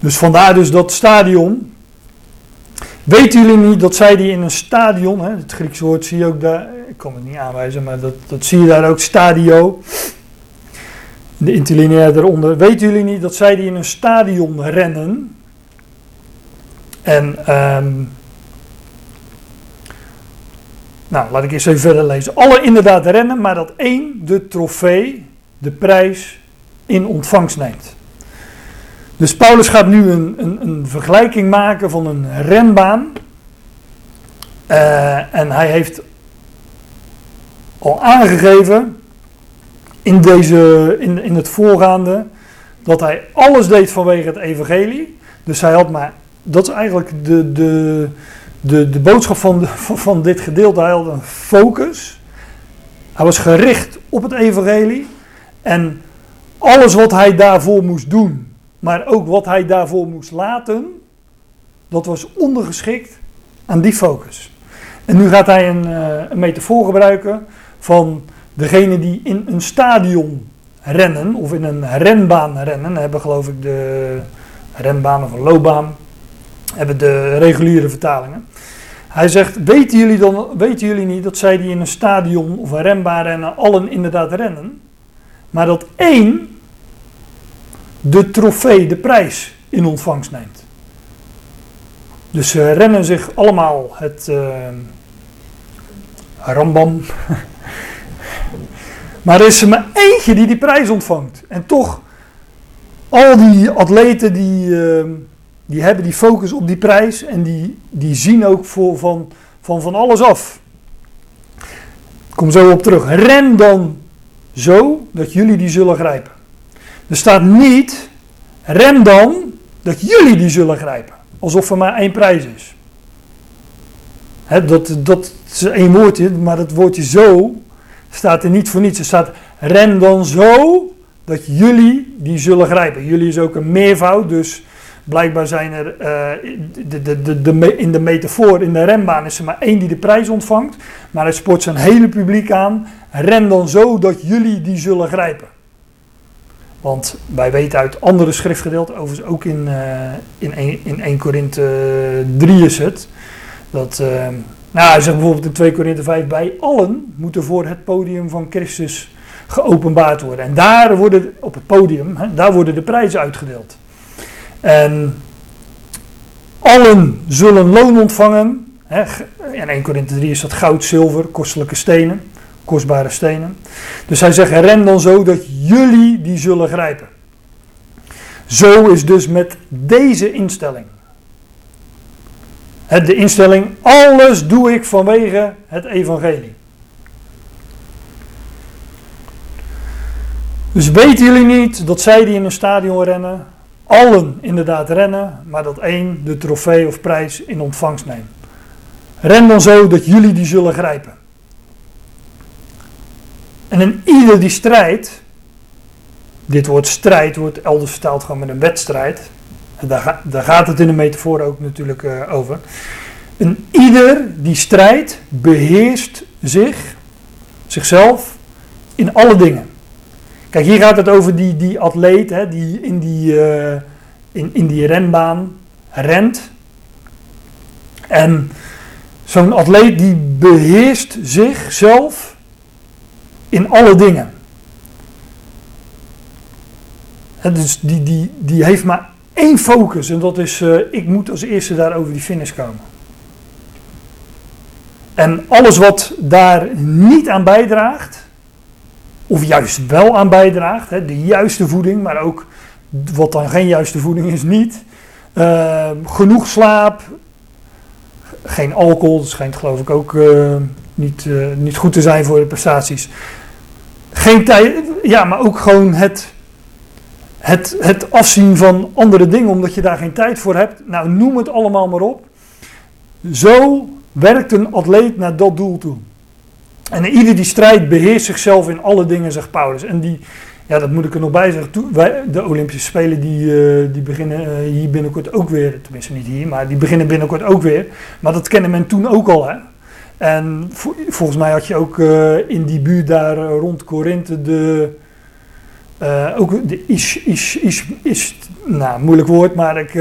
Dus vandaar dus dat stadion. Weten jullie niet dat zij die in een stadion, hè, het Griekse woord zie je ook daar, ik kan het niet aanwijzen, maar dat, dat zie je daar ook, stadio. De interlineair eronder. Weten jullie niet dat zij die in een stadion rennen? En, ehm, nou, laat ik eens even verder lezen. Alle inderdaad rennen, maar dat één de trofee, de prijs, in ontvangst neemt. Dus Paulus gaat nu een, een, een vergelijking maken van een renbaan. Uh, en hij heeft al aangegeven in, deze, in, in het voorgaande dat hij alles deed vanwege het evangelie. Dus hij had maar, dat is eigenlijk de, de, de, de boodschap van, van dit gedeelte. Hij had een focus. Hij was gericht op het evangelie. En alles wat hij daarvoor moest doen, maar ook wat hij daarvoor moest laten, dat was ondergeschikt aan die focus. En nu gaat hij een, uh, een metafoor gebruiken van degene die in een stadion rennen, of in een renbaan rennen, hebben geloof ik de renbaan of een loopbaan, hebben de reguliere vertalingen. Hij zegt, weten jullie, dan, weten jullie niet dat zij die in een stadion of een renbaan rennen, allen inderdaad rennen, maar dat één de trofee, de prijs, in ontvangst neemt. Dus ze rennen zich allemaal het uh, rambam. <laughs> maar er is er maar eentje die die prijs ontvangt. En toch, al die atleten die, uh, die hebben die focus op die prijs en die, die zien ook voor, van, van van alles af. Ik kom zo op terug. Ren dan zo dat jullie die zullen grijpen. Er staat niet, rem dan dat jullie die zullen grijpen. Alsof er maar één prijs is. dat, dat is één woordje, maar dat woordje zo staat er niet voor niets. Er staat rem dan zo dat jullie die zullen grijpen. Jullie is ook een meervoud, dus blijkbaar zijn er uh, de, de, de, in de metafoor, in de rembaan is er maar één die de prijs ontvangt. Maar hij spoort zijn hele publiek aan. Ren dan zo dat jullie die zullen grijpen. Want wij weten uit andere schriftgedeelten, overigens ook in, uh, in, 1, in 1 Korinthe 3 is het, dat, uh, nou hij zegt bijvoorbeeld in 2 Korinthe 5, bij allen moeten voor het podium van Christus geopenbaard worden. En daar worden, op het podium, hè, daar worden de prijzen uitgedeeld. En allen zullen loon ontvangen. Hè, in 1 Korinthe 3 is dat goud, zilver, kostelijke stenen kostbare stenen. Dus hij zegt, ren dan zo dat jullie die zullen grijpen. Zo is dus met deze instelling. De instelling, alles doe ik vanwege het evangelie. Dus weten jullie niet dat zij die in een stadion rennen, allen inderdaad rennen, maar dat één de trofee of prijs in ontvangst neemt. Ren dan zo dat jullie die zullen grijpen. En in ieder die strijd, dit woord strijd wordt elders vertaald gewoon met een wedstrijd. En daar, gaat het in de metafoor ook natuurlijk uh, over. En ieder die strijd beheerst zich, zichzelf, in alle dingen. Kijk, hier gaat het over die, die atleet hè, die in die, uh, in, in die renbaan rent. En zo'n atleet die beheerst zichzelf in alle dingen. En dus die, die, die heeft maar één focus en dat is, uh, ik moet als eerste daar over die finish komen. En alles wat daar niet aan bijdraagt, of juist wel aan bijdraagt, de juiste voeding, maar ook wat dan geen juiste voeding is niet, eh, genoeg slaap, geen alcohol, dat schijnt geloof ik ook eh, niet, eh, niet goed te zijn voor de prestaties. Geen tijd, ja, maar ook gewoon het, het, het afzien van andere dingen, omdat je daar geen tijd voor hebt. Nou, noem het allemaal maar op. Zo werkt een atleet naar dat doel toe. En ieder die strijdt beheerst zichzelf in alle dingen, zegt Paulus. En die, ja, dat moet ik er nog bij zeggen. De Olympische Spelen die, uh, die beginnen uh, hier binnenkort ook weer. Tenminste niet hier, maar die beginnen binnenkort ook weer. Maar dat kende men toen ook al. Hè? En vo, volgens mij had je ook uh, in die buurt daar rond Korinthe de... ook de is, is, is, is, nou moeilijk woord, maar ik...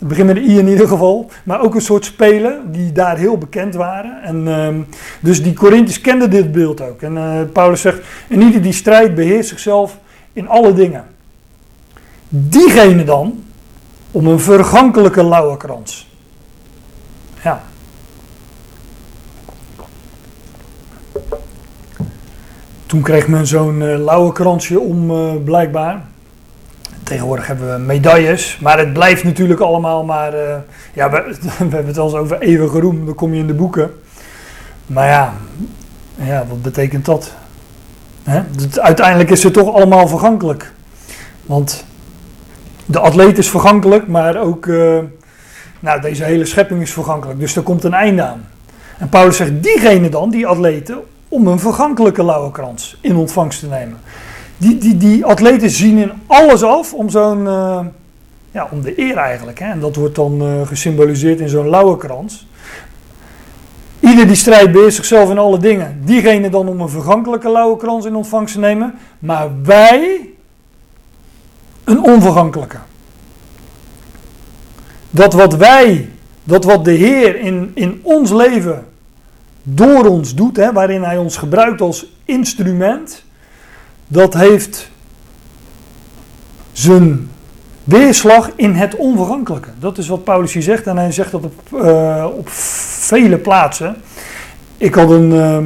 Het begint met de I in ieder geval. Maar ook een soort spelen die daar heel bekend waren. En, um, dus die Corinthiërs kenden dit beeld ook. En uh, Paulus zegt, en ieder die strijdt beheerst zichzelf in alle dingen. Diegene dan, om een vergankelijke lauwerkrans. Ja. Toen kreeg men zo'n uh, lauwerkransje om uh, blijkbaar. Tegenwoordig hebben we medailles, maar het blijft natuurlijk allemaal maar. Uh, ja, we, <laughs> we, hebben het al eens over eeuwige roem, dan kom je in de boeken. Maar ja, ja wat betekent dat? Hè? Uiteindelijk is het toch allemaal vergankelijk. Want de atleet is vergankelijk, maar ook nou, deze hele schepping is vergankelijk. Dus er komt een einde aan. En Paulus zegt, diegene dan, die atleten, om een vergankelijke lauwerkrans in ontvangst te nemen die, die, die atleten zien in alles af om zo'n, uh, ja, om de eer eigenlijk. Hè? En dat wordt dan uh, gesymboliseerd in zo'n lauwerkrans. Ieder die strijdt beheerst zichzelf in alle dingen. Diegene dan om een vergankelijke lauwerkrans in ontvangst te nemen. Maar wij een onvergankelijke. Dat wat wij, dat wat de Heer in, in ons leven door ons doet, hè, waarin Hij ons gebruikt als instrument dat heeft zijn weerslag in het onvergankelijke. Dat is wat Paulus hier zegt en hij zegt dat op, uh, op vele plaatsen. Ik had, een, uh,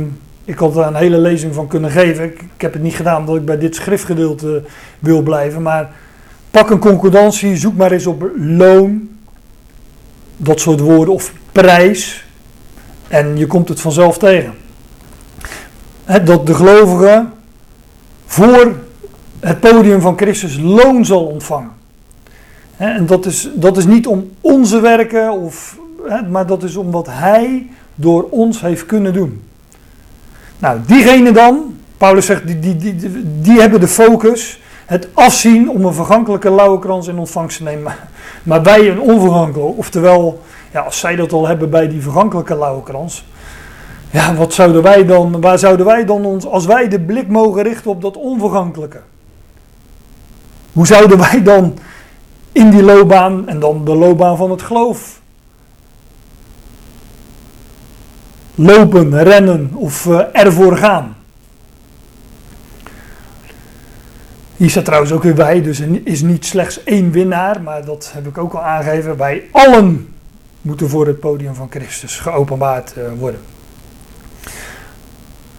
ik had daar een hele lezing van kunnen geven. Ik, ik, heb het niet gedaan omdat ik bij dit schriftgedeelte wil blijven. Maar pak een concordantie, zoek maar eens op loon. Dat soort woorden. Of prijs. En je komt het vanzelf tegen. Dat de gelovigen voor het podium van Christus loon zal ontvangen. En dat is, dat is niet om onze werken, of, maar dat is om wat Hij door ons heeft kunnen doen. Nou, diegene dan, Paulus zegt, die, die, die, die hebben de focus, het afzien om een vergankelijke lauwerkrans in ontvangst te nemen. <laughs> Maar wij een onvergankelijke, oftewel, ja, als zij dat al hebben bij die vergankelijke lauwerkrans, ja, wat zouden wij dan, waar zouden wij dan ons, als wij de blik mogen richten op dat onvergankelijke? Hoe zouden wij dan in die loopbaan, en dan de loopbaan van het geloof, lopen, rennen of uh, ervoor gaan? Hier staat trouwens ook weer bij, dus er is niet slechts één winnaar, maar dat heb ik ook al aangegeven. Wij allen moeten voor het podium van Christus geopenbaard uh, worden.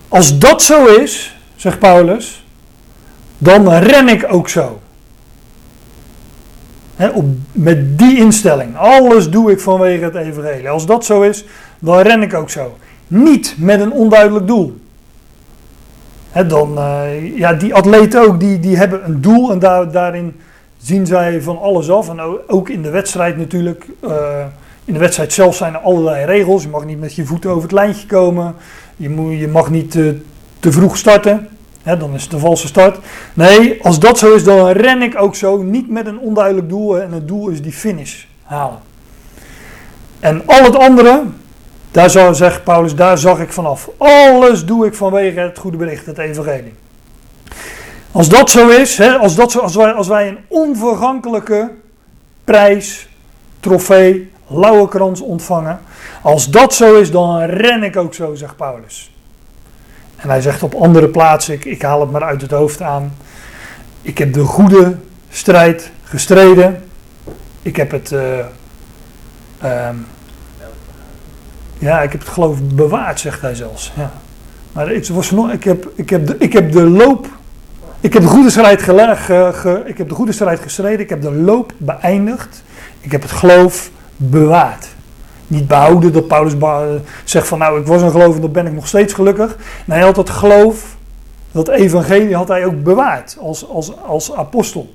Als dat zo is, zegt Paulus, dan ren ik ook zo. met die instelling. Alles doe ik vanwege het evangelie. Als dat zo is, dan ren ik ook zo. Niet met een onduidelijk doel. Dan, uh, ja, die atleten ook, die, die hebben een doel en daar, daarin zien zij van alles af. En ook in de wedstrijd natuurlijk. Uh, in de wedstrijd zelf zijn er allerlei regels. Je mag niet met je voeten over het lijntje komen. Je, moet, je mag niet te, te vroeg starten. Dan is het een valse start. Nee, als dat zo is, dan ren ik ook zo. Niet met een onduidelijk doel. En het doel is die finish halen. En al het andere, daar zou, zegt Paulus, daar zag ik vanaf. Alles doe ik vanwege het goede bericht, het evangelie. Als dat zo is, hè, als, dat zo, als, wij, een onvergankelijke prijs, trofee, lauwe ontvangen. Als dat zo is, dan ren ik ook zo, zegt Paulus. En hij zegt op andere plaatsen, ik, ik haal het maar uit het hoofd aan. Ik heb de goede strijd gestreden. Ik heb het. Uh, um, ja, ik heb het geloof bewaard, zegt hij zelfs. Ja. Maar het was nog, ik, heb, ik, heb de, ik heb de loop. ik heb de goede strijd geleg, ik heb de goede strijd gestreden, ik heb de loop beëindigd, ik heb het geloof bewaard. Niet behouden dat Paulus zegt van nou ik was een gelovige, dan ben ik nog steeds gelukkig. Nee, hij had het geloof, dat evangelie had hij ook bewaard als, als, als apostel.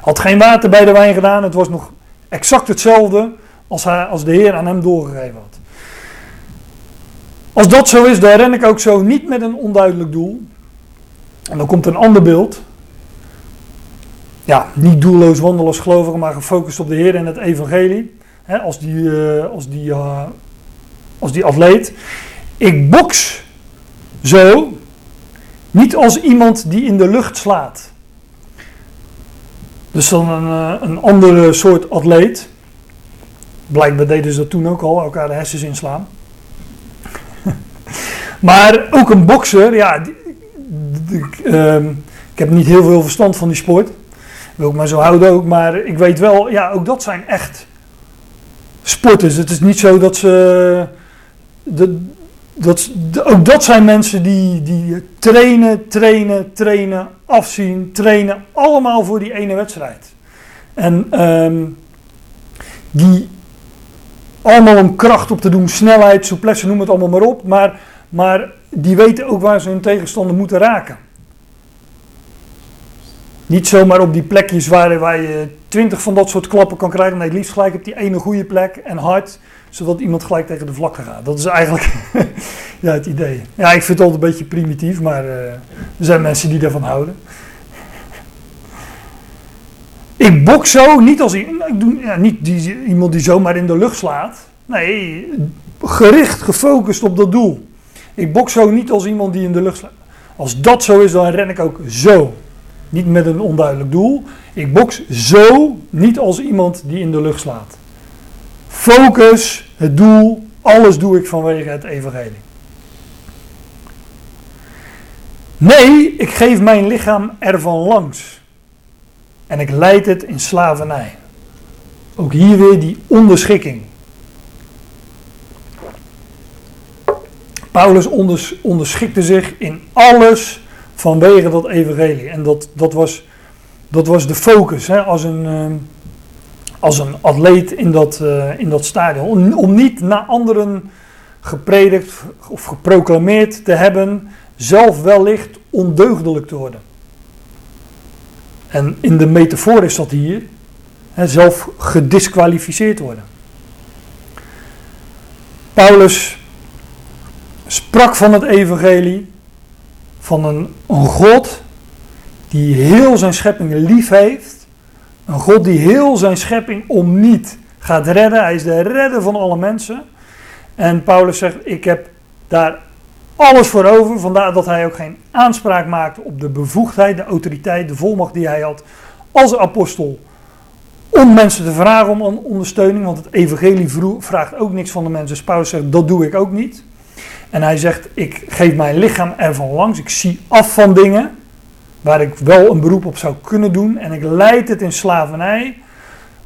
Had geen water bij de wijn gedaan, het was nog exact hetzelfde als, hij, als de Heer aan hem doorgegeven had. Als dat zo is, dan ren ik ook zo niet met een onduidelijk doel. En dan komt een ander beeld. Ja, niet doelloos wandelen als gelovige, maar gefocust op de Heer en het evangelie. als, die, uh, als, die, uh, als die atleet. Ik boks zo, niet als iemand die in de lucht slaat. Dus dan een, uh, een andere soort atleet. Blijkbaar deden ze dat toen ook al, elkaar de hersens inslaan. Maar ook een bokser, ja, Ehm, ik heb niet heel veel verstand van die sport. Wil ik maar zo houden ook. Maar ik weet wel, ja, ook dat zijn echt sporters. Het is niet zo dat ze. De, dat, ook dat zijn mensen die, die trainen, trainen, trainen, afzien, trainen. Allemaal voor die ene wedstrijd. En um, die allemaal om kracht op te doen, snelheid, souplesse, noem het allemaal maar op. Maar, maar die weten ook waar ze hun tegenstander moeten raken. Niet zomaar op die plekjes waar, je twintig van dat soort klappen kan krijgen. Nee, het liefst gelijk op die ene goede plek en hard, zodat iemand gelijk tegen de vlakte gaat. Dat is eigenlijk <laughs> ja, het idee. Ja, ik vind het altijd een beetje primitief, maar uh, er zijn mensen die daarvan houden. Ik bok zo, niet als ik doe, ja, niet die, iemand die zomaar in de lucht slaat. Nee, gericht, gefocust op dat doel. Ik bok zo niet als iemand die in de lucht slaat. Als dat zo is, dan ren ik ook zo. Niet met een onduidelijk doel. Ik boks zo, niet als iemand die in de lucht slaat. Focus, het doel, alles doe ik vanwege het evangelie. Nee, ik geef mijn lichaam ervan langs. En ik leid het in slavernij. Ook hier weer die onderschikking. Paulus onderschikte zich in alles vanwege dat evangelie. En dat, dat, was, dat was de focus hè, als, een, ehm, als een atleet in dat, uh, in dat stadion. Om, om niet naar anderen gepredikt of geproclameerd te hebben, zelf wellicht ondeugdelijk te worden. En in de metafoor is dat hier, hè, zelf gedisqualificeerd worden. Paulus sprak van het evangelie, van een, God die heel zijn schepping lief heeft. Een God die heel zijn schepping om niet gaat redden. Hij is de redder van alle mensen. En Paulus zegt, ik heb daar alles voor over. Vandaar dat hij ook geen aanspraak maakte op de bevoegdheid, de autoriteit, de volmacht die hij had als apostel. Om mensen te vragen om ondersteuning. Want het evangelie vraagt ook niks van de mensen. Dus Paulus zegt, dat doe ik ook niet. En hij zegt, ik geef mijn lichaam ervan langs. Ik zie af van dingen waar ik wel een beroep op zou kunnen doen. En ik leid het in slavernij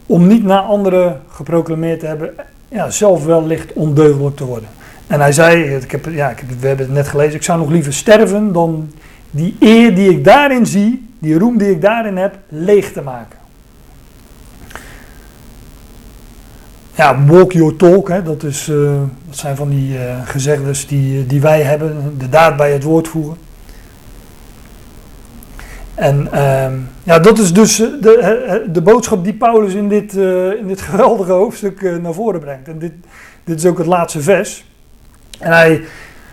om niet naar anderen geproclameerd te hebben, ja, zelf wellicht ondeugelijk te worden. En hij zei, ik heb, ja, ik heb, we hebben het net gelezen, ik zou nog liever sterven dan die eer die ik daarin zie, die roem die ik daarin heb, leeg te maken. Ja, walk your talk, hè, dat, is, uh, zijn van die uh, gezegdes die, die wij hebben, de daad bij het woord voeren. En uh, ja, dat is dus de, de boodschap die Paulus in dit, in dit <laughs> geweldige hoofdstuk naar voren brengt. En dit, dit is ook het laatste vers. En hij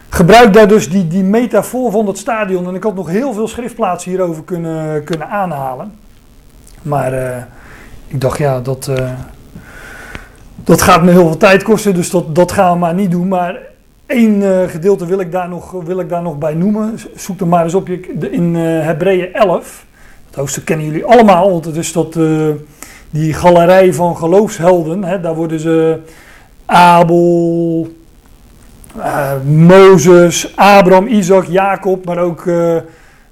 gebruikt daar dus die, die metafoor van dat stadion. En ik had nog heel veel schriftplaatsen hierover kunnen, kunnen aanhalen. Maar ik dacht, ja, dat dat gaat me heel veel tijd kosten, dus dat, dat gaan we maar niet doen. Maar één uh, gedeelte wil ik, daar nog, wil ik daar nog bij noemen. Zoek er maar eens op in uh, Hebreeën 11. Dat hoofdstuk kennen jullie allemaal, want het is dat, uh, die galerij van geloofshelden. Hè, daar worden ze Abel, Mozes, Abraham, Isaac, Jacob, maar ook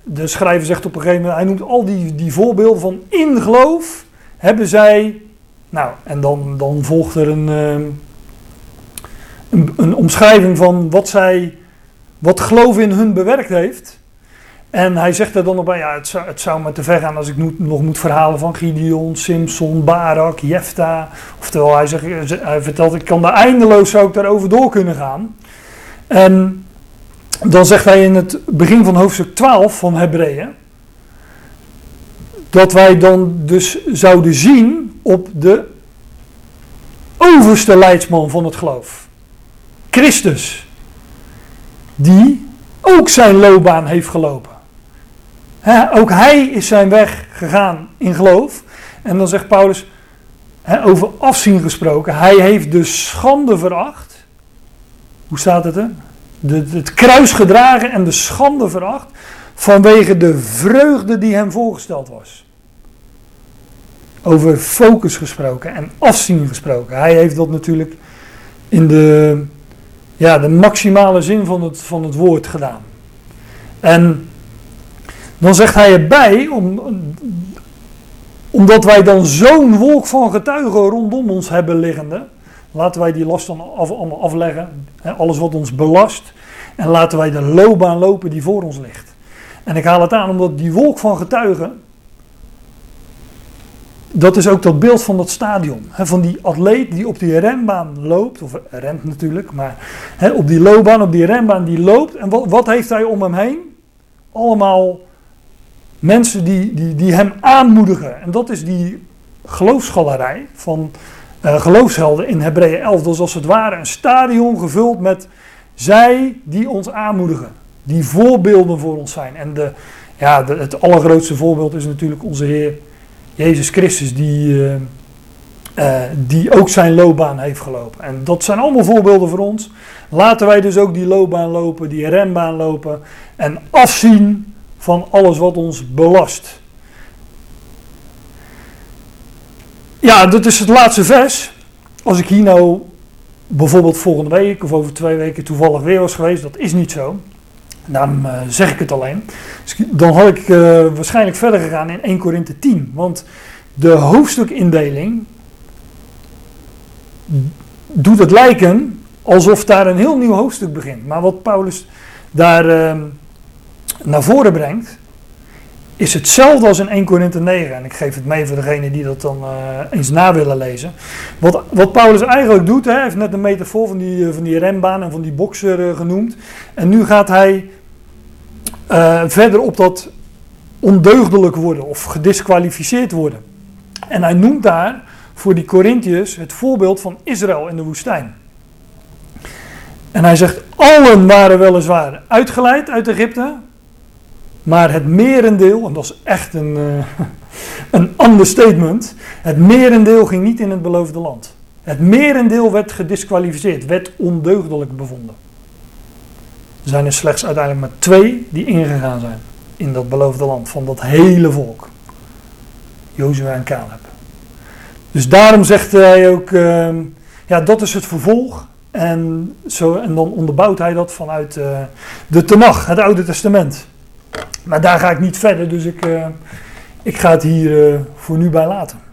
de schrijver zegt op een gegeven moment, hij noemt al die, die voorbeelden van in geloof hebben zij nou, en dan, dan volgt er een, ehm, een, een, omschrijving van wat zij, wat geloof in hun bewerkt heeft. En hij zegt er dan nog bij, ja, het zou, het zou me te ver gaan als ik nog moet verhalen van Gideon, Simpson, Barak, Jefta. Oftewel, hij, zegt, hij vertelt, ik kan daar eindeloos zou ik daarover door kunnen gaan. En dan zegt hij in het begin van hoofdstuk 12 van Hebreeën, dat wij dan dus zouden zien op de overste leidsman van het geloof. Christus. Die ook zijn loopbaan heeft gelopen. Ook hij is zijn weg gegaan in geloof. En dan zegt Paulus, over afzien gesproken, hij heeft de schande veracht. Hoe staat het er? De, het kruis gedragen en de schande veracht vanwege de vreugde die hem voorgesteld was. Over focus gesproken en afzien gesproken. Hij heeft dat natuurlijk in de, ja, de maximale zin van het, van het woord gedaan. En dan zegt hij erbij, om, omdat wij dan zo'n wolk van getuigen rondom ons hebben liggende, laten wij die last dan af, allemaal afleggen, hè, alles wat ons belast, en laten wij de loopbaan lopen die voor ons ligt. En ik haal het aan omdat die wolk van getuigen, dat is ook dat beeld van dat stadion. Hè, van die atleet die op die renbaan loopt, of rent natuurlijk, maar hè, op die loopbaan, op die renbaan die loopt. En wat, wat heeft hij om hem heen? Allemaal mensen die, die, die hem aanmoedigen. En dat is die geloofsgalerij van uh, geloofshelden in Hebreeën 11. Dat is als het ware een stadion gevuld met zij die ons aanmoedigen. Die voorbeelden voor ons zijn. En de, ja, het allergrootste voorbeeld is natuurlijk onze Heer Jezus Christus, die, uh, uh, die ook zijn loopbaan heeft gelopen. En dat zijn allemaal voorbeelden voor ons. Laten wij dus ook die loopbaan lopen, die renbaan lopen. En afzien van alles wat ons belast. Ja, dit is het laatste vers. Als ik hier nou bijvoorbeeld volgende week of over twee weken toevallig weer was geweest, dat is niet zo. Daarom uh, zeg ik het alleen. Dus dan had ik uh, waarschijnlijk verder gegaan in 1 Korinthe 10. Want de hoofdstukindeling doet het lijken alsof daar een heel nieuw hoofdstuk begint. Maar wat Paulus daar uh, naar voren brengt, is hetzelfde als in 1 Korinthe 9. En ik geef het mee voor degenen die dat dan uh, eens na willen lezen. Wat, wat Paulus eigenlijk doet, hij heeft net een metafoor van die, van die renbaan en van die bokser uh, genoemd. En nu gaat hij verder op dat ondeugdelijk worden of gedisqualificeerd worden. En hij noemt daar voor die Corinthiërs het voorbeeld van Israël in de woestijn. En hij zegt, allen waren weliswaar uitgeleid uit Egypte, maar het merendeel, en dat is echt een, uh, <laughs> een understatement, het merendeel ging niet in het beloofde land. Het merendeel werd gedisqualificeerd, werd ondeugdelijk bevonden. Er zijn er slechts uiteindelijk maar twee die ingegaan zijn in dat beloofde land van dat hele volk. Jozua en Caleb. Dus daarom zegt hij ook, uh, ja dat is het vervolg. En, zo, en dan onderbouwt hij dat vanuit uh, de Tenach, het Oude Testament. Maar daar ga ik niet verder, dus ik, uh, ik ga het hier uh, voor nu bij laten.